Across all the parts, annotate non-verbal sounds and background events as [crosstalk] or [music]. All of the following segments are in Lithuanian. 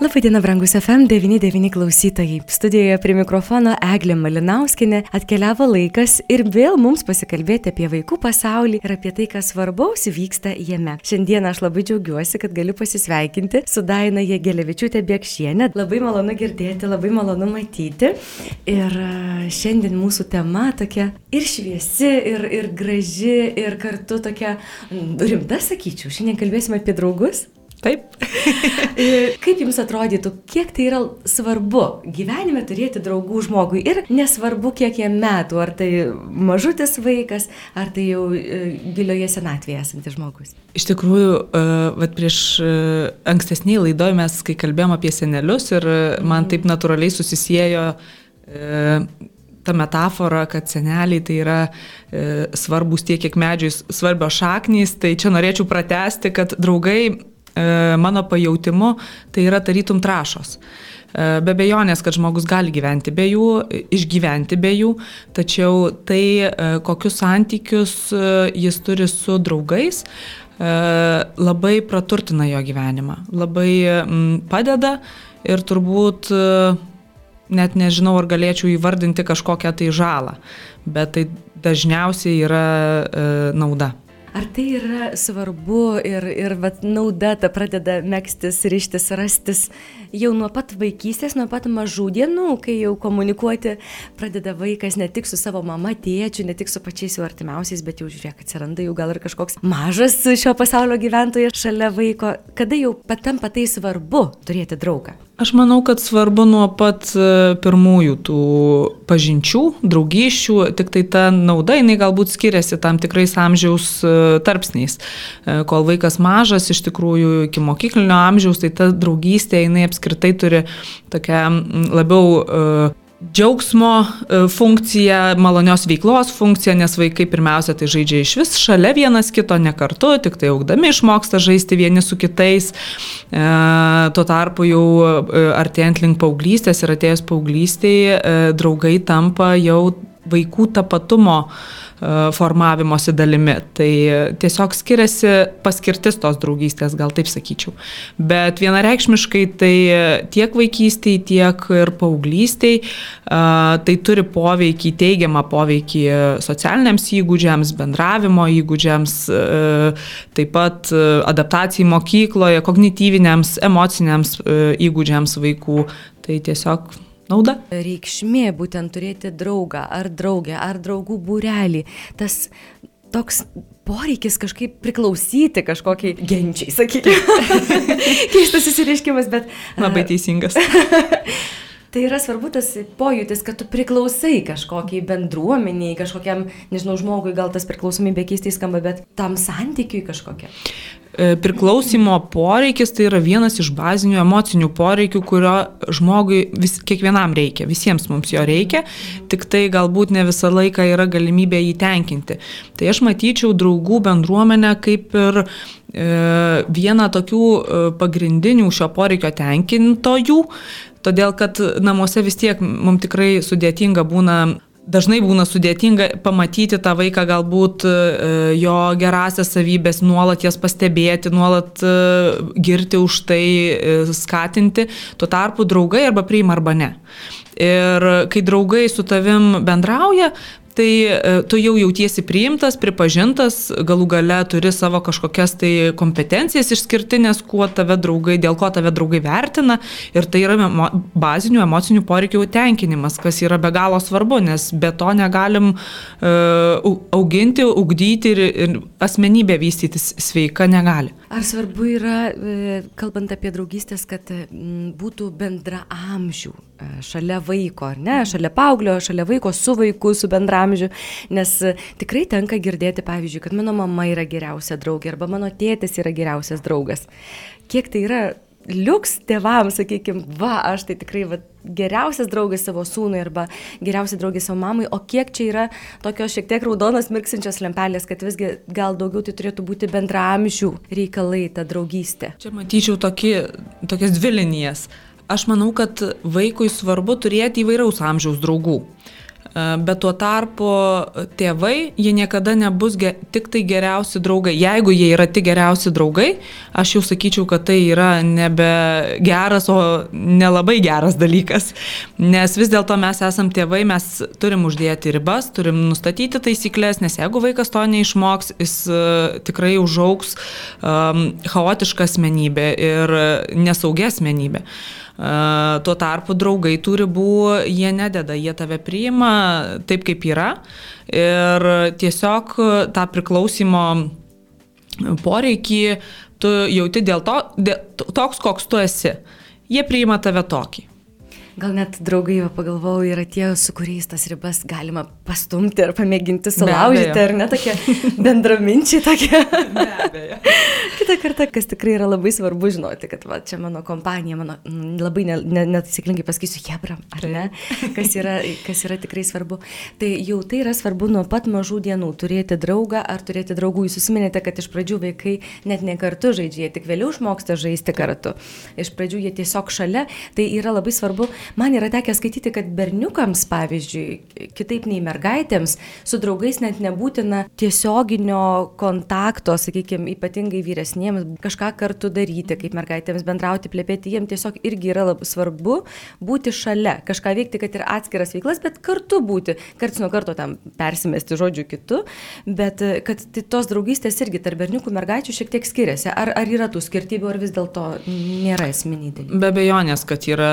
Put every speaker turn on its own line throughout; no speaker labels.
Labadiena, brangus FM99 klausytojai. Studijoje prie mikrofono Eglė Malinauskinė atkeliavo laikas ir vėl mums pasikalbėti apie vaikų pasaulį ir apie tai, kas svarbaus vyksta jame. Šiandien aš labai džiaugiuosi, kad galiu pasisveikinti su Daina Jėgelevičiūtė Bėgšienė. Labai malonu girdėti, labai malonu matyti. Ir e, šiandien mūsų tema tokia ir šviesi, ir, ir graži, ir kartu tokia rimta, sakyčiau. Šiandien kalbėsime apie draugus.
Taip. [laughs]
Kaip jums atrodytų, kiek tai yra svarbu gyvenime turėti draugų žmogui ir nesvarbu, kiek jam metų, ar tai mažutis vaikas, ar tai jau e, gilioje senatvėje esantis žmogus?
Iš tikrųjų, e, vat prieš e, ankstesniai laidoje mes, kai kalbėjom apie senelius ir man taip natūraliai susisiejo ta metafora, kad seneliai tai yra e, svarbus tiek, kiek medžiai svarbios šaknys, tai čia norėčiau pratesti, kad draugai mano pajautimu, tai yra tarytum trašos. E, be bejonės, kad žmogus gali gyventi be jų, išgyventi be jų, tačiau tai, e, kokius santykius jis turi su draugais, labai praturtina jo gyvenimą, labai padeda ir turbūt net nežinau, ar galėčiau įvardinti kažkokią tai žalą, bet tai dažniausiai yra nauda.
Ar tai yra svarbu ir, ir vat, nauda ta pradeda mėgstis, ryštis, rastis jau nuo pat vaikystės, nuo pat mažų dienų, kai jau komunikuoti pradeda vaikas ne tik su savo mama, tėčiu, ne tik su pačiais jų artimiausiais, bet jau žiūrėk, atsiranda jau gal ir kažkoks mažas šio pasaulio gyventojas šalia vaiko, kada jau patampa tai svarbu turėti draugą.
Aš manau, kad svarbu nuo pat e, pirmųjų tų pažinčių, draugysčių, tik tai ta nauda, jinai galbūt skiriasi tam tikrais amžiaus e, tarpsniais. E, kol vaikas mažas, iš tikrųjų iki mokyklinio amžiaus, tai ta draugystė, jinai apskritai turi tokią labiau džiaugsmo e, funkcija, malonios veiklos funkcija, nes vaikai pirmiausia tai žaidžia iš vis šalia vienas kito, ne kartu, tik tai augdami išmoksta žaisti vieni su kitais. E, tuo tarpu jau e, artėjant link paauglystės ir atėjus paauglystėje, draugai tampa jau vaikų tapatumo e, formavimosi dalimi. Tai tiesiog skiriasi paskirtis tos draugystės, gal taip sakyčiau. Bet vienareikšmiškai tai tiek vaikystėje, tiek ir paauglystėje tai turi poveikį, teigiamą poveikį socialiniams įgūdžiams, bendravimo įgūdžiams, e, taip pat adaptacijai mokykloje, kognityviniams, emociniams e, įgūdžiams vaikų. Tai tiesiog nauda.
Reikšmė būtent turėti draugą ar draugę ar draugų būrelį. Tas toks poreikis kažkaip priklausyti kažkokiai genčiai, sakykime. [laughs] Keistas įsireiškimas, bet.
Labai teisingas. [laughs]
Tai yra svarbu tas pojūtis, kad tu priklausai kažkokiai bendruomeniai, kažkokiam, nežinau, žmogui, gal tas priklausomybė keistai skamba, bet tam santykiui kažkokia.
E, priklausimo poreikis tai yra vienas iš bazinių emocinių poreikių, kurio žmogui vis, kiekvienam reikia, visiems mums jo reikia, tik tai galbūt ne visą laiką yra galimybė jį tenkinti. Tai aš matyčiau draugų bendruomenę kaip ir e, vieną tokių e, pagrindinių šio poreikio tenkintojų, todėl kad namuose vis tiek mums tikrai sudėtinga būna Dažnai būna sudėtinga pamatyti tą vaiką, galbūt e, jo gerasias savybės, nuolat jas pastebėti, nuolat e, girti už tai, e, skatinti. Tuo tarpu draugai arba priima arba ne. Ir kai draugai su tavim bendrauja, tai e, tu jau jautiesi priimtas, pripažintas, galų gale turi savo kažkokias tai kompetencijas išskirtinės, kuo tave draugai, dėl ko tave draugai vertina ir tai yra emo, bazinių emocinių poreikių tenkinimas, kas yra be galo svarbu, nes be to negalim uh, auginti, ugdyti ir, ir asmenybę vystytis sveika negali.
Ar svarbu yra, e, kalbant apie draugystės, kad būtų bendra amžių šalia vaiko, ar ne, šalia paauglio, šalia vaiko, su vaiku, su bendra amžių, nes e, tikrai tenka girdėti, pavyzdžiui, kad mano mama yra geriausia draugė arba mano tėtis yra geriausias draugas. Kiek tai yra liuks tėvams, sakykime, va, aš tai tikrai va, geriausias draugas savo sūnui arba geriausia draugė savo mamai, o kiek čia yra tokios šiek tiek raudonos mirksinčios lempelės, kad visgi gal daugiau tai turėtų būti bendramžių reikalai, ta draugystė.
Čia matyčiau tokį, tokias dvi linijas. Aš manau, kad vaikui svarbu turėti įvairaus amžiaus draugų. Bet tuo tarpu tėvai, jie niekada nebus ge, tik tai geriausi draugai. Jeigu jie yra tik geriausi draugai, aš jau sakyčiau, kad tai yra nebe geras, o nelabai geras dalykas. Nes vis dėlto mes esam tėvai, mes turim uždėti ribas, turim nustatyti taisyklės, nes jeigu vaikas to neišmoks, jis uh, tikrai užauks um, chaotišką asmenybę ir nesaugia asmenybę. Uh, Tuo tarpu draugai tų ribų jie nededa, jie tave priima taip, kaip yra ir tiesiog tą priklausimo poreikį tu jauti dėl to, dėl, toks, koks tu esi. Jie priima tave tokį.
Gal net draugai, jau pagalvojau, yra tie, su kuriais tas ribas galima pastumti ar pamėginti sulaužyti, ar ne tokie [laughs] bendraminčiai tokie. [laughs] Kita kartą, kas tikrai yra labai svarbu žinoti, kad va, čia mano kompanija, mano labai netaisyklingai ne, pasakysiu, hebra, ar ne, kas yra, kas yra tikrai svarbu. Tai jau tai yra svarbu nuo pat mažų dienų turėti draugą ar turėti draugų. Jūs susiminėte, kad iš pradžių vaikai net ne kartu žaidžia, jie tik vėliau išmoksta žaisti kartu. Iš pradžių jie tiesiog šalia, tai yra labai svarbu Man yra tekę skaityti, kad berniukams, pavyzdžiui, kitaip nei mergaitėms, su draugais net nebūtina tiesioginio kontakto, sakykime, ypatingai vyresniems, kažką kartu daryti, kaip mergaitėms bendrauti, plėpėti, jiems tiesiog irgi yra labai svarbu būti šalia, kažką veikti, kad ir atskiras veiklas, bet kartu būti, karts nuo karto tam persimesti žodžiu kitu, bet kad tai tos draugystės irgi tarp berniukų mergaičių šiek tiek skiriasi. Ar, ar yra tų skirtybių, ar vis dėlto nėra esminiai dalykai?
Be abejonės, kad yra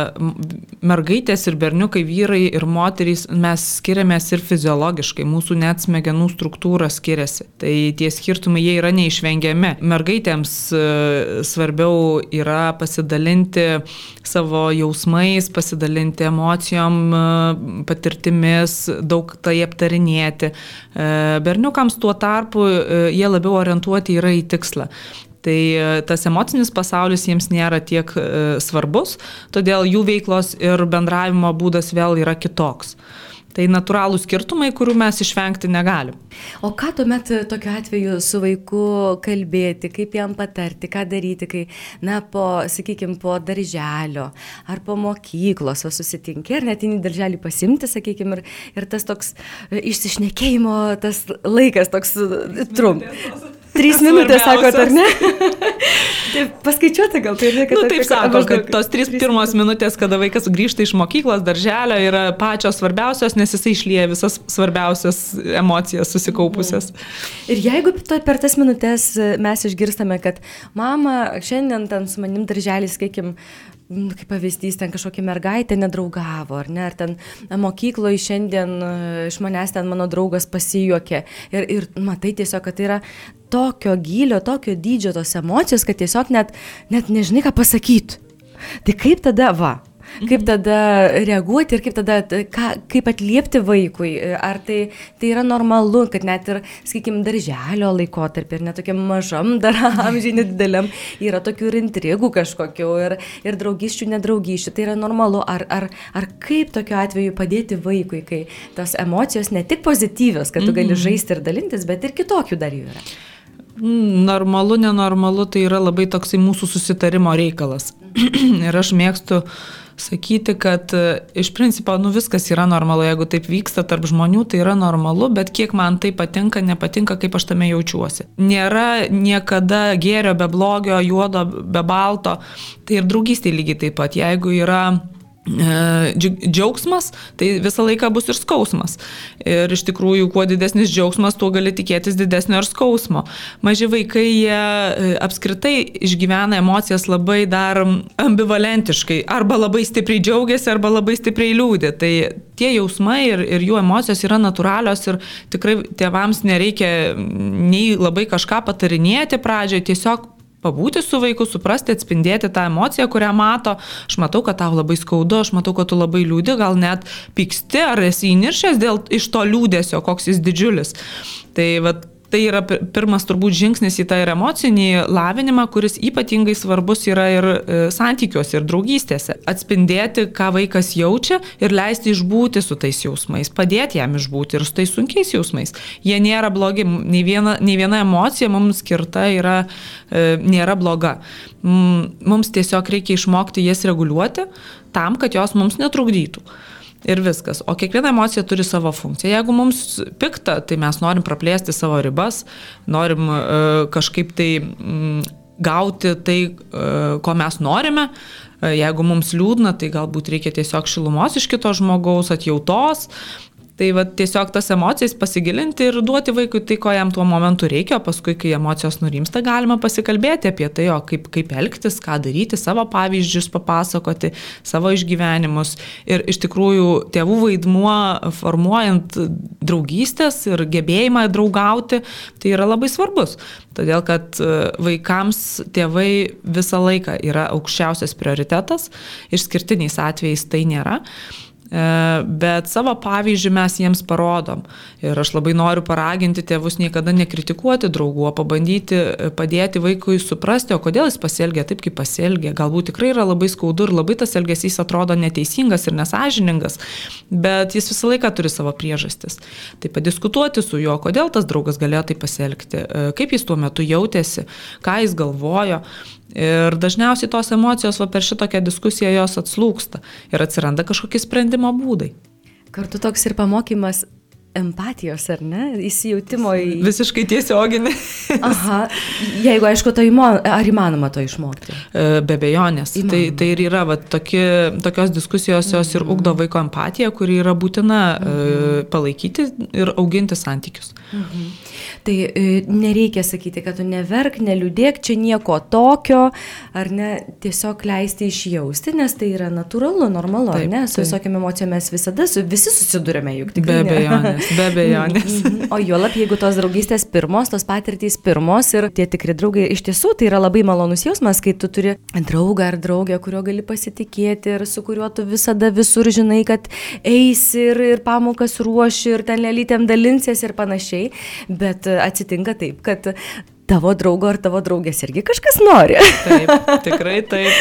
mergaitės ir berniukai, vyrai ir moterys, mes skiriamės ir fiziologiškai, mūsų net smegenų struktūra skiriasi. Tai tie skirtumai jie yra neišvengiami. Mergaitėms e, svarbiau yra pasidalinti savo jausmais, pasidalinti emocijom, e, patirtimis, daug tai aptarinėti. E, berniukams tuo tarpu jie labiau orientuoti yra į tikslą. Tai e, tas emocinis pasaulis jiems nėra tiek e, svarbus, todėl jų veiklos ir bendravimo būdas vėl yra kitoks. Tai natūralų skirtumai, kurių mes išvengti negalim.
O ką tuomet tokiu atveju su vaiku kalbėti, kaip jam patarti, ką daryti, kai, na, po, sakykime, po darželio ar po mokyklos susitinki, ar net į darželį pasimti, sakykime, ir, ir tas toks e, išsišnekėjimo, tas laikas toks trumpas. Trys minutės, sakot, ar ne? [laughs] tai paskaičiuoti gal tai,
kad... Nu, taip sako, kad tos trys pirmos minutės, kada vaikas grįžta iš mokyklos, darželio, yra pačios svarbiausios, nes jisai išlieja visas svarbiausias emocijas susikaupusias.
Ir jeigu per tas minutės mes išgirstame, kad mama, šiandien ten su manim darželis, sakykim, nu, kaip pavyzdys, ten kažkokia mergaitė nedraugavo, ar ne, ar ten mokykloje šiandien e, iš manęs ten mano draugas pasijuokė. Ir, ir matai tiesiog, kad tai yra tokio gilio, tokio dydžio tos emocijos, kad tiesiog net, net nežinai, ką pasakyti. Tai kaip tada, va, Kaip tada reaguoti ir kaip tada, ką, kaip atliepti vaikui. Ar tai, tai yra normalu, kad net ir, sakykime, darželio laikotarpį ir netokiam mažam dar [laughs] amžiai nedideliam yra tokių ir intrigų kažkokių ir, ir draugyščių, nedraugyščių. Tai yra normalu. Ar, ar, ar kaip tokiu atveju padėti vaikui, kai tos emocijos ne tik pozityvios, kad tu gali mhm. žaisti ir dalintis, bet ir kitokių dar jų yra.
Normalu, nenormalu, tai yra labai toksai mūsų susitarimo reikalas. [clears throat] ir aš mėgstu sakyti, kad e, iš principo nu, viskas yra normalu, jeigu taip vyksta tarp žmonių, tai yra normalu, bet kiek man tai patinka, nepatinka, kaip aš tame jaučiuosi. Nėra niekada gėrio be blogio, juodo be balto, tai ir draugystė lygiai taip pat. Jeigu yra džiaugsmas, tai visą laiką bus ir skausmas. Ir iš tikrųjų, kuo didesnis džiaugsmas, tuo gali tikėtis didesnio ir skausmo. Maži vaikai, jie e, apskritai išgyvena emocijas labai dar ambivalentiškai. Arba labai stipriai džiaugiasi, arba labai stipriai liūdė. Tai tie jausmai ir, ir jų emocijos yra natūralios ir tikrai tėvams nereikia nei labai kažką patarinėti pradžioje, tiesiog pabūti su vaiku, suprasti, atspindėti tą emociją, kurią mato. Aš matau, kad tau labai skaudu, aš matau, kad tu labai liūdi, gal net pyksti ar esi įniršęs dėl iš to liūdėsio, koks jis didžiulis. Tai vat, tai yra pirmas turbūt žingsnis į tą ir emocinį lavinimą, kuris ypatingai svarbus yra ir e, santykiuose, ir draugystėse. Atspindėti, ką vaikas jaučia ir leisti išbūti su tais jausmais, padėti jam išbūti ir su tais sunkiais jausmais. Jie nėra blogi, nei viena, nei viena emocija mums skirta yra, e, nėra bloga. Mums tiesiog reikia išmokti jas reguliuoti tam, kad jos mums netrukdytų ir viskas. O kiekviena emocija turi savo funkciją. Jeigu mums pikta, tai mes norim praplėsti savo ribas, norim uh, kažkaip tai um, gauti tai, uh, ko mes norime. Uh, jeigu mums liūdna, tai galbūt reikia tiesiog šilumos iš kito žmogaus, atjautos, Tai va, tiesiog tas emocijas pasigilinti ir duoti vaikui tai, ko jam tuo momentu reikia, o paskui, kai emocijos nurimsta, galima pasikalbėti apie tai, o kaip, kaip elgtis, ką daryti, savo pavyzdžius papasakoti, savo išgyvenimus. Ir iš tikrųjų tėvų vaidmuo formuojant draugystės ir gebėjimą draugauti, tai yra labai svarbus. Todėl, kad e, vaikams tėvai visą laiką yra aukščiausias prioritetas, išskirtiniais atvejais tai nėra. E, bet savo pavyzdžių mes jiems parodom. Ir aš labai noriu paraginti tėvus niekada nekritikuoti draugų, o pabandyti e, padėti vaikui suprasti, o kodėl jis pasielgia taip, kaip pasielgia. Galbūt tikrai yra labai skaudu ir labai tas elgesys atrodo neteisingas ir nesažiningas, bet jis visą laiką turi savo priežastis. Tai padiskutuoti su juo, kodėl tas draugas galėjo taip pasielgti, e, kaip jis tuo metu jautėsi, ką jis galvojo. Ir dažniausiai tos emocijos va, per šitokią diskusiją jos atslūksta ir atsiranda kažkokie sprendimo būdai.
Kartu toks ir pamokymas empatijos, ar ne? Įsijautimo į...
Visiškai tiesioginį.
Aha, jeigu aišku, to įmo... ar įmanoma to išmokti?
E, be bejonės. Tai, tai ir yra, va, tokie, tokios diskusijos jos ir ugdo vaiko empatiją, kuri yra būtina mhm. palaikyti ir auginti santykius. Mhm.
Tai e, nereikia sakyti, kad tu neverk, neliūdėk, čia nieko tokio, ar ne, tiesiog leisti išjausti, nes tai yra natūralu, normalu, taip, ne? Su visokiam emocijom mes visada, su, visi susidurime juk tik.
Be abejonės, be abejonės.
Mhm. o juolap, jeigu tos draugystės pirmos, tos patirtys pirmos ir tie tikri draugai, iš tiesų tai yra labai malonus jausmas, kai tu turi draugą ar draugę, kurio gali pasitikėti ir su kuriuo tu visada visur žinai, kad eisi ir, ir pamokas ruoši ir ten lelytėm dalinsies ir panašiai. Bet atsitinka taip, kad tavo draugo ar tavo draugės irgi kažkas nori.
Taip, tikrai taip.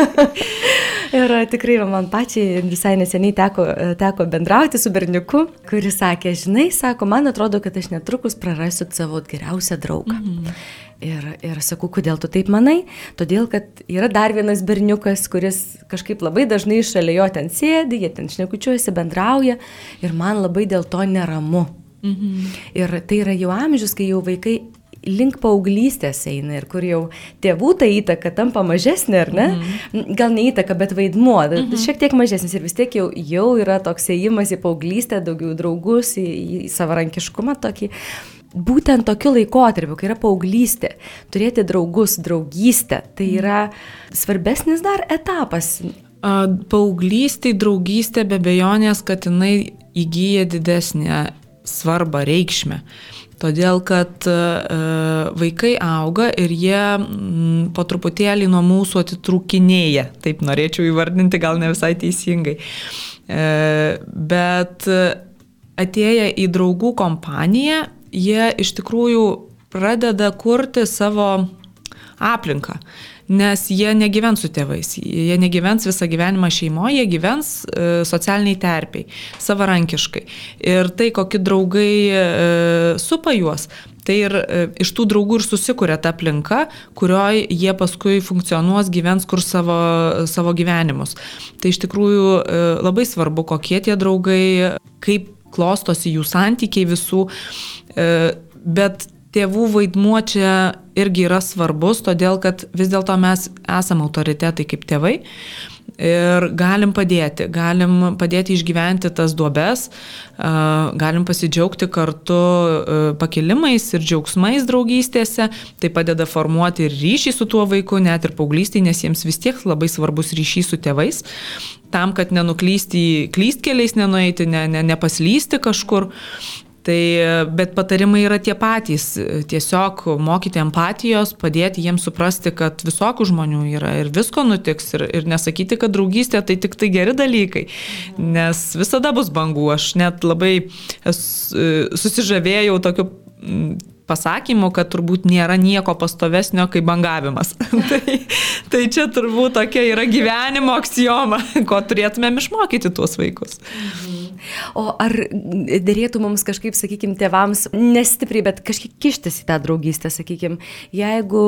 [laughs]
ir tikrai man pačiai visai neseniai teko, teko bendrauti su berniuku, kuris sakė, žinai, sako, man atrodo, kad aš netrukus prarasiu savo geriausią draugą. Mhm. Ir, ir sakau, kodėl tu taip manai? Todėl, kad yra dar vienas berniukas, kuris kažkaip labai dažnai šalia jo ten sėdi, jie ten šnekučiuojasi, bendrauja ir man labai dėl to neramu. Mhm. Ir tai yra jau amžius, kai jau vaikai link paauglystės eina ir kur jau tėvų ta įtaka tampa mažesnė, ar ne? Mhm. Gal ne įtaka, bet vaidmuo, mhm. šiek tiek mažesnis ir vis tiek jau, jau yra toks ėjimas į paauglystę, daugiau draugus, į, į savarankiškumą tokį. Būtent tokiu laikotarpiu, kai yra paauglystė, turėti draugus, draugystę, tai mhm. yra svarbesnis dar etapas.
Paauglystė, draugystė be bejonės, kad jinai įgyja didesnę svarbą, reikšmę. Todėl, kad e, vaikai auga ir jie po truputėlį nuo mūsų atitrūkinėja. Taip norėčiau įvardinti, gal ne visai teisingai. E, bet atėję į draugų kompaniją, jie iš tikrųjų pradeda kurti savo aplinką nes jie negyvens su tėvais, jie negyvens visą gyvenimą šeimoje, jie gyvens e, socialiniai terpiai, savarankiškai. Ir tai, kokie draugai e, supa juos, tai ir e, iš tų draugų ir susikuria ta aplinka, kurioje jie paskui funkcionuos, gyvens kur savo, savo gyvenimus. Tai iš tikrųjų labai svarbu, kokie tie draugai, kaip klostosi jų santykiai visų. Bet tėvų vaidmuo čia irgi yra svarbus, todėl kad vis dėlto mes esame autoritetai kaip tėvai ir galim padėti, galim padėti išgyventi tas duobes, galim pasidžiaugti kartu pakilimais ir džiaugsmais draugystėse, tai padeda formuoti ir ryšį su tuo vaiku, net ir paauglystėje, nes jiems vis tiek labai svarbus ryšys su tėvais, tam, kad nenuklysti klystkeliais, nenueiti, ne, ne, nepaslysti kažkur. Tai, bet patarimai yra tie patys. Tiesiog mokyti empatijos, padėti jiems suprasti, kad visokių žmonių yra ir visko nutiks. Ir, ir nesakyti, kad draugystė tai tik tai geri dalykai. Nes visada bus bangų. Aš net labai susižavėjau tokiu pasakymu, kad turbūt nėra nieko pastovesnio kaip bangavimas. [laughs] tai, tai čia turbūt tokia yra gyvenimo aksijoma, [laughs] ko turėtumėm išmokyti tuos vaikus.
Mhm. O ar dėrėtų mums kažkaip, sakykime, tėvams nestipriai, bet kažkiek kištis į tą draugystę, sakykime, jeigu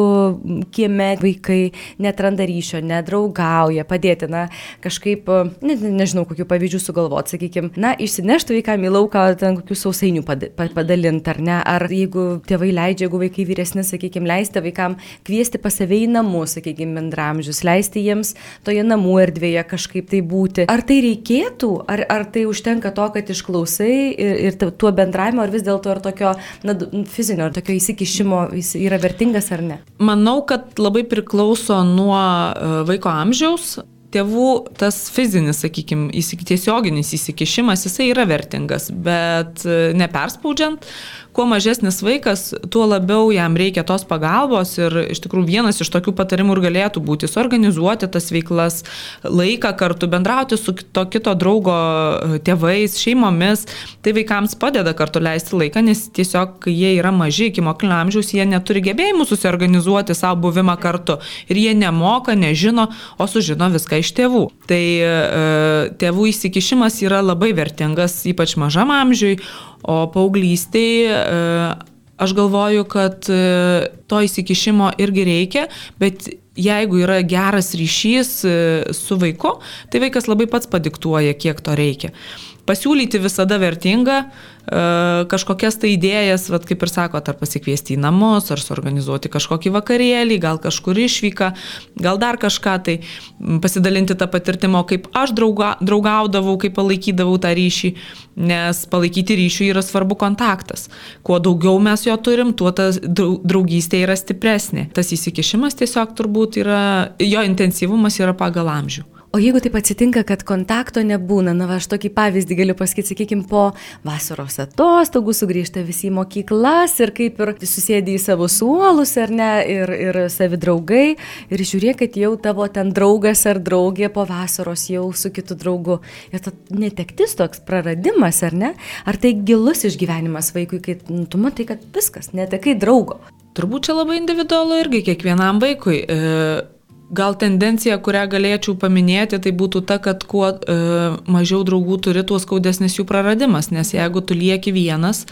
kieme vaikai netranda ryšio, nedraugauja, padėti, na, kažkaip, ne, ne, nežinau, kokių pavyzdžių sugalvoti, sakykime, na, išsinešti vaikam į lauką, ten kokių sausainių padalinti, ar ne, ar jeigu tėvai leidžia, jeigu vaikai vyresni, sakykime, leisti vaikam kviesti pas save į namus, sakykime, bendramžius, leisti jiems toje namų erdvėje kažkaip tai būti. Ar tai reikėtų, ar, ar tai užtenka to, kad išklausai ir, ir tuo bendravimu, ar vis dėlto ir tokio na, fizinio, ar tokio įsikišimo yra vertingas ar ne?
Manau, kad labai priklauso nuo e, vaiko amžiaus, tėvų tas fizinis, sakykime, tiesioginis įsikišimas, jisai yra vertingas, bet e, neperspaudžiant, kuo mažesnis vaikas, tuo labiau jam reikia tos pagalbos ir iš tikrųjų vienas iš tokių patarimų ir galėtų būti suorganizuoti tas veiklas, laiką kartu, bendrauti su to kito draugo e, tėvais, šeimomis. Tai vaikams padeda kartu leisti laiką, nes tiesiog, kai jie yra maži iki moklinio amžiaus, jie neturi gebėjimų susiorganizuoti savo buvimą kartu ir jie nemoka, nežino, o sužino viską iš tėvų. Tai e, tėvų įsikišimas yra labai vertingas, ypač mažam amžiui, O paauglystėje aš galvoju, kad e, to įsikišimo irgi reikia, bet jeigu yra geras ryšys e, su vaiku, tai vaikas labai pats padiktuoja, kiek to reikia. Pasiūlyti visada vertinga, e, kažkokias tai idėjas, vat, kaip ir sako, ar pasikviesti į namus, ar suorganizuoti kažkokį vakarėlį, gal kažkur išvyką, gal dar kažką, tai pasidalinti tą patirtimą, kaip aš drauga, draugaudavau, kaip palaikydavau tą ryšį, nes palaikyti ryšį yra svarbu kontaktas. Kuo daugiau mes jo turim, tuo ta draugystė yra stipresnė. Tas įsikišimas tiesiog turbūt yra, jo intensyvumas yra pagal amžių.
O jeigu taip atsitinka, kad kontakto nebūna, na, va, aš tokį pavyzdį galiu pasakyti, sakykime, po vasaros atostogų sugrįžta visi į mokyklas ir kaip ir susėdė į savo suolus, ar ne, ir, ir savi draugai, ir žiūrėk, kad jau tavo ten draugas ar draugė po vasaros jau su kitu draugu. Ir ta netektis toks praradimas, ar ne? Ar tai gilus išgyvenimas vaikui, kai nu, tu matai, kad viskas, netekai draugo.
Turbūt čia labai individualu irgi kiekvienam vaikui. E Gal tendencija, kurią galėčiau paminėti, tai būtų ta, kad kuo e, mažiau draugų turi, tuo skaudesnis jų praradimas, nes jeigu tu lieki vienas,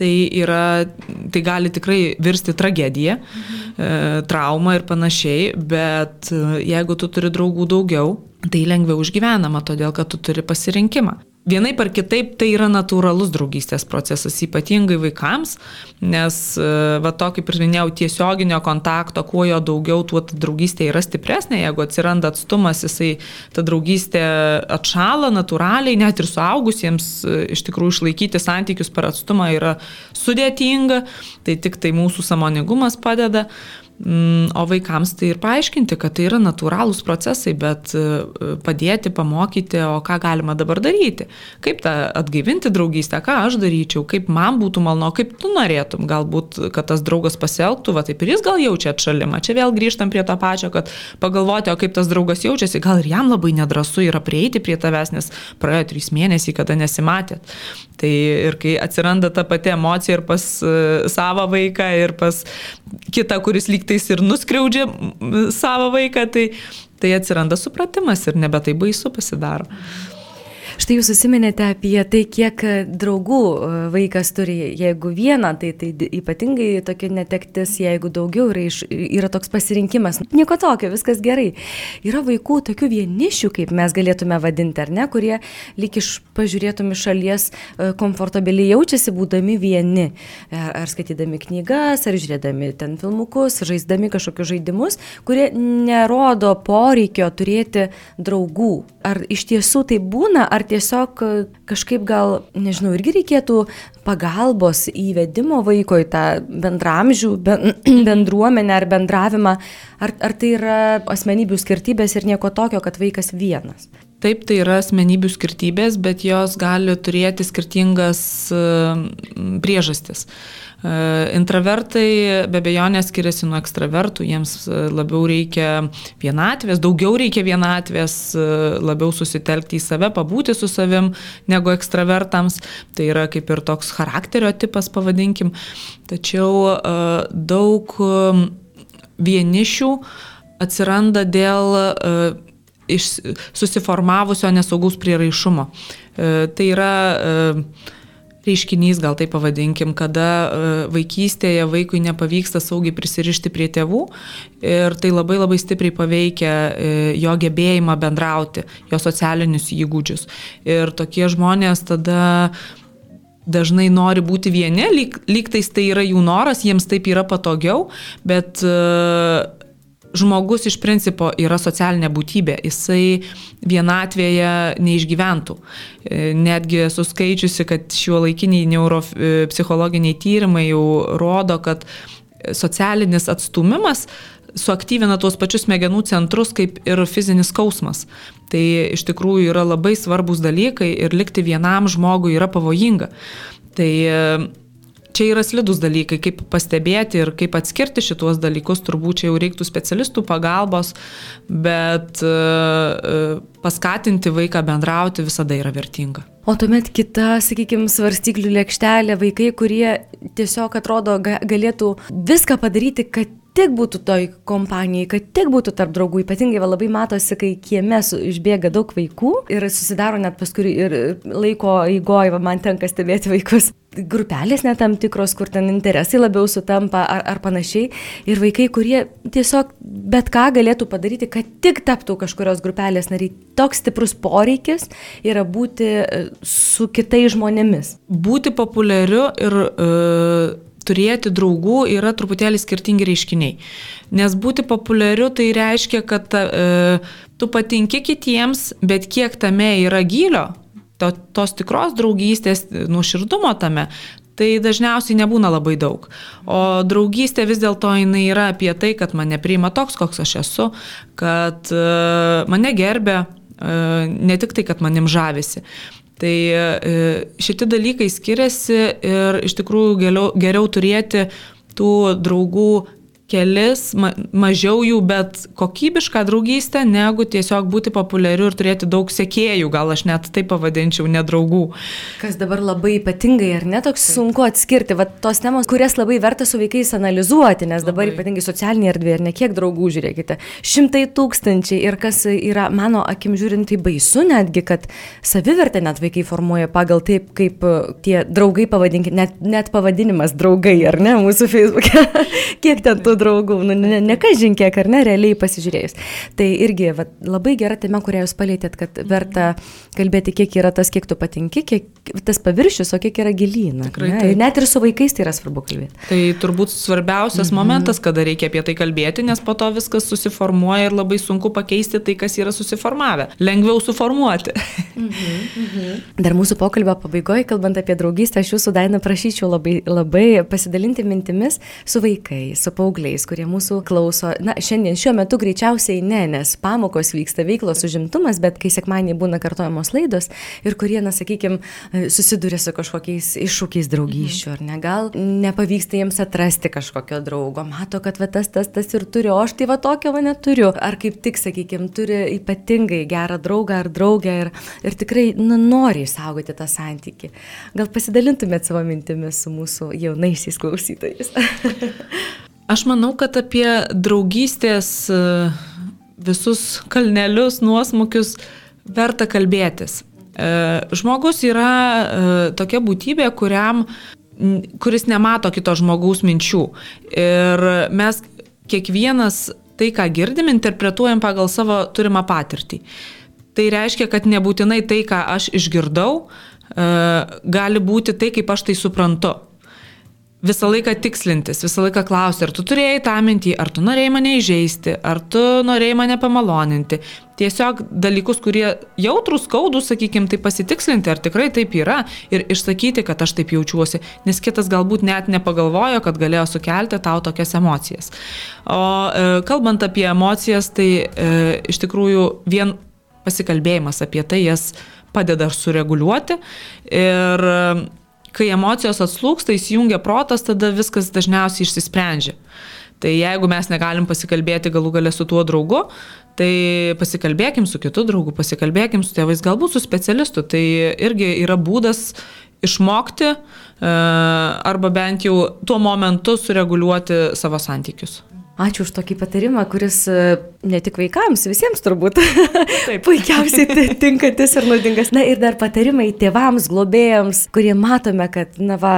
tai, yra, tai gali tikrai virsti tragediją, e, traumą ir panašiai, bet e, jeigu tu turi draugų daugiau, tai lengviau užgyvenama, todėl kad tu turi pasirinkimą. Vienaip ar kitaip tai yra natūralus draugystės procesas, ypatingai vaikams, nes, e, va to kaip ir minėjau, tiesioginio kontakto, kuo jo daugiau, tuo ta draugystė yra stipresnė, jeigu atsiranda atstumas, jisai ta draugystė atšala natūraliai, net ir suaugusiems e, iš tikrųjų išlaikyti santykius per atstumą yra sudėtinga, tai tik tai mūsų samoningumas padeda. Mm, o vaikams tai ir paaiškinti, kad tai yra natūralūs procesai, bet e, padėti, pamokyti, o ką galima dabar daryti. Kaip tą atgaivinti draugystę, ką aš daryčiau, kaip man būtų malonu, kaip tu norėtum, galbūt, kad tas draugas pasielgtų, va taip ir jis gal jaučia atšalimą. Čia vėl grįžtam prie to pačio, kad pagalvoti, o kaip tas draugas jaučiasi, gal ir jam labai nedrasu yra prieiti prie tavęs, nes praėjo trys mėnesiai, kada nesimatėt. Tai ir kai atsiranda ta pati emocija ir pas uh, savo vaiką, ir pas kitą, kuris lyg tais ir nuskriaudžia savo vaiką, tai, tai atsiranda supratimas ir nebe tai baisu pasidaro. Mhm.
Štai jūs susiminėte apie tai, kiek draugų e, vaikas turi. Jeigu vieną, tai, tai ypatingai tokia netektis, jeigu daugiau yra, iš, yra toks pasirinkimas. Nieko tokio, viskas gerai. Yra vaikų tokių vienišių, kaip mes galėtume vadinti, ar ne, kurie lyg iš pažiūrėtum iš šalies e, komfortabiliai jaučiasi būdami vieni. Ar skaitydami knygas, ar žiūrėdami ten filmukus, žaisdami kažkokius žaidimus, kurie nerodo poreikio turėti draugų. Ar iš tiesų tai būna, ar tiesiog e, kažkaip gal, nežinau, irgi reikėtų pagalbos įvedimo vaiko į tą bendramžių [clears throat] bendruomenę ar bendravimą, ar, ar tai yra asmenybių skirtybės ir nieko tokio, kad vaikas vienas?
Taip, tai yra asmenybių skirtybės, bet jos gali turėti skirtingas priežastis. E, intravertai be bejonės skiriasi nuo ekstravertų, jiems e, labiau reikia vienatvės, daugiau reikia vienatvės, e, labiau susitelkti į save, pabūti su savim negu ekstravertams. Tai yra kaip ir toks charakterio tipas, pavadinkim. Tačiau daug vienišių atsiranda dėl iš susiformavusio nesaugaus prieraišumo. Tai yra reiškinys, gal tai pavadinkim, kada e, vaikystėje vaikui nepavyksta saugiai prisirišti prie tėvų ir tai labai labai stipriai paveikia e, jo gebėjimą bendrauti, jo socialinius įgūdžius. Ir tokie žmonės tada dažnai nori būti vieni, lyg, lyg tais tai yra jų noras, jiems taip yra patogiau, bet uh, žmogus iš principo yra socialinė būtybė, jisai vienatvėje neišgyventų. E, netgi esu skaičiusi, kad šiuo laikiniai neuropsichologiniai tyrimai jau rodo, kad socialinis atstumimas suaktyvina tuos pačius smegenų centrus kaip ir fizinis skausmas. Tai iš tikrųjų yra labai svarbus dalykai ir likti vienam žmogui yra pavojinga. Tai čia yra slidus dalykai, kaip pastebėti ir kaip atskirti šituos dalykus, turbūt čia jau reiktų specialistų pagalbos, bet e, e, paskatinti vaiką bendrauti visada yra vertinga.
O tuomet kita, sakykime, svarstyklių lėkštelė, vaikai, kurie tiesiog atrodo galėtų viską padaryti, kad tik būtų toj kompanijai, kad tik būtų tarp draugų. Ypatingai labai matosi, kai kieme išbėga daug vaikų ir susidaro net paskui ir laiko eigoje, man tenka stebėti vaikus. Grupelės net tam tikros, kur ten interesai labiau sutampa ar, ar panašiai. Ir vaikai, kurie tiesiog bet ką galėtų padaryti, kad tik taptų kažkurios grupelės nariai. Toks stiprus poreikis yra būti e, su kitais žmonėmis.
Būti populiariu ir uh turėti draugų yra truputėlį skirtingi reiškiniai. Nes būti populiariu tai reiškia, kad e, tu patinki kitiems, bet kiek tame yra gilio, to, tos tikros draugystės, nuoširdumo tame, tai dažniausiai nebūna labai daug. O draugystė vis dėlto jinai yra apie tai, kad mane priima toks, koks aš esu, kad uh, mane gerbė, uh, ne tik tai, kad manim žavisi. Tai e, šitie dalykai skiriasi ir iš tikrųjų geriau, geriau turėti tų draugų kelis, ma, mažiau jų, bet kokybišką draugystę, negu tiesiog būti populiariu ir turėti daug sekėjų, gal aš net taip pavadinčiau, nedraugų.
Kas dabar labai ypatingai, ar ne, toks sunku atskirti, va tos temos, kurias labai verta su vaikais analizuoti, nes dabar labai. ypatingai socialinė erdvė ir ne kiek draugų, žiūrėkite, šimtai tūkstančiai ir kas yra, mano akim žiūrint, tai baisu netgi, kad savivertę net vaikai formuoja pagal taip, kaip tie draugai pavadinkime, net, net pavadinimas draugai, ar ne, mūsų Facebook'e, [laughs] kiek ten tų draugų, nu, ne, ne kažin kiek, ar ne, realiai pasižiūrėjus. Tai irgi va, labai gera tema, kurią jūs palėtėt, kad verta kalbėti, kiek yra tas, kiek tu patinki, kiek tas paviršius, o kiek yra gilyna. Ne? Net ir su vaikais tai yra svarbu kalbėti.
Tai turbūt svarbiausias mhm. momentas, kada reikia apie tai kalbėti, nes po to viskas susiformuoja ir labai sunku pakeisti tai, kas yra susiformavę. Lengviau suformuoti. Mhm.
Mhm. [laughs] Dar mūsų pokalbio pabaigoje, kalbant apie draugystę, aš jūsų Daina prašyčiau labai, labai pasidalinti mintimis su vaikais, su paaugliais paaugliais, kurie mūsų klauso. Na, šiandien šiuo metu greičiausiai ne, nes pamokos vyksta veiklos užimtumas, bet kai sekmaniai būna kartojamos laidos ir kurie, na, sakykime, susiduria su kažkokiais iššūkiais draugysčių, ar ne, gal nepavyksta jiems atrasti kažkokio draugo, mato, kad va, tas, tas, tas ir turi, o aš tai va tokio va neturiu. Ar kaip tik, sakykime, turi ypatingai gerą draugą ar draugę ir, ir tikrai nu, nori išsaugoti tą santyki. Gal pasidalintumėt savo mintimis su mūsų jaunaisiais klausytojais? [laughs]
Aš manau, kad apie draugystės e, visus kalnelius, nuosmukius verta kalbėtis. E, žmogus yra e, tokia būtybė, kuriam, kuris nemato kito žmogaus minčių. Ir mes kiekvienas tai, ką girdim, interpretuojam pagal savo turimą patirtį. Tai reiškia, kad nebūtinai tai, ką aš išgirdau, gali būti tai, kaip aš tai suprantu visą laiką tikslintis, visą laiką klausti, ar tu turėjai tą mintį, ar tu norėjai mane įžeisti, ar tu norėjai mane pamaloninti. Tiesiog dalykus, kurie jautrus, skaudus, sakykime, tai pasitikslinti, ar tikrai taip yra ir išsakyti, kad aš taip jaučiuosi, nes kitas galbūt net nepagalvojo, kad galėjo sukelti tau tokias emocijas. O e, kalbant apie emocijas, tai e, iš tikrųjų vien pasikalbėjimas apie tai jas padeda sureguliuoti ir kai emocijos atslūksta, įsijungia protas, tada viskas dažniausiai išsisprendžia. Tai jeigu mes negalim pasikalbėti galų galę su tuo draugu, tai pasikalbėkim su kitu draugu, pasikalbėkim su tėvais, galbūt su specialistu. Tai irgi yra būdas išmokti e, arba bent jau tuo momentu sureguliuoti savo santykius.
Ačiū už tokį patarimą, kuris e, ne tik vaikams, visiems turbūt [laughs] puikiausiai [laughs] tinkantis ir naudingas. Na ir dar patarimai tėvams, globėjams, kurie matome, kad, na va,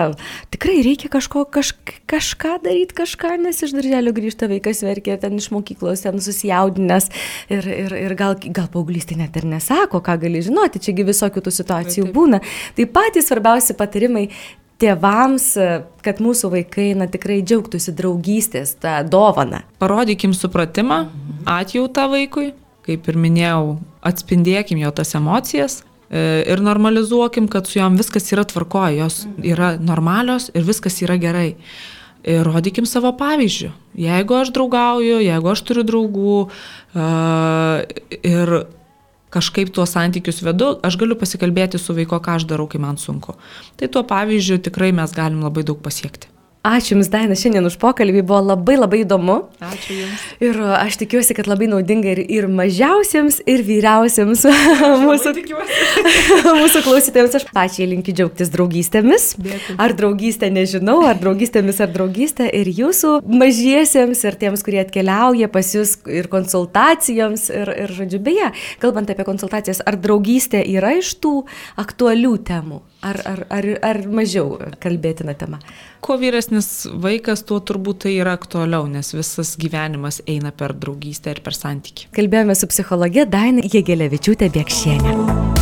tikrai reikia kažko, kaž, kažką daryti, kažką, nes iš darželio grįžta vaikas verkia, ten iš mokyklos, ten susijaudinęs ir, ir, ir gal, gal paauglystė net ir nesako, ką gali žinoti, čiagi visokių tų situacijų būna. Tai patys svarbiausi patarimai tėvams, kad mūsų vaikai na, tikrai džiaugtųsi draugystės tą dovaną.
Parodykim supratimą, atjautą vaikui, kaip ir minėjau, atspindėkim jo tas emocijas e, ir normalizuokim, kad su juom viskas yra tvarkoje, jos yra normalios ir viskas yra gerai. Ir rodykim savo pavyzdžių. Jeigu aš draugauju, jeigu aš turiu draugų uh, ir kažkaip tuos santykius vedu, aš galiu pasikalbėti su vaiko, ką aš darau, kai man sunku. Tai tuo pavyzdžiu tikrai mes galim labai daug pasiekti.
Ačiū Jums, Daina, šiandien už pokalbį, buvo labai labai įdomu.
Ačiū Jums.
Ir aš tikiuosi, kad labai naudinga ir, ir mažiausiems, ir vyriausiems [laughs] mūsų, [laughs] mūsų klausytėms. Aš pačiai linkiu džiaugtis draugystėmis. Dėkui. Ar draugystė, nežinau, ar draugystėmis, ar draugystė. Ir jūsų mažiesiems, ir tiems, kurie atkeliauja pas jūs ir konsultacijoms. Ir, ir žodžiu, beje, kalbant apie konsultacijas, ar draugystė yra iš tų aktualių temų? Ar, ar, ar, ar mažiau kalbėtina tema?
Kuo vyresnis vaikas, tuo turbūt tai yra aktualiau, nes visas gyvenimas eina per draugystę ir per santyki.
Kalbėjome su psichologė Daina Jėgelevičiūtė Bėkšienė.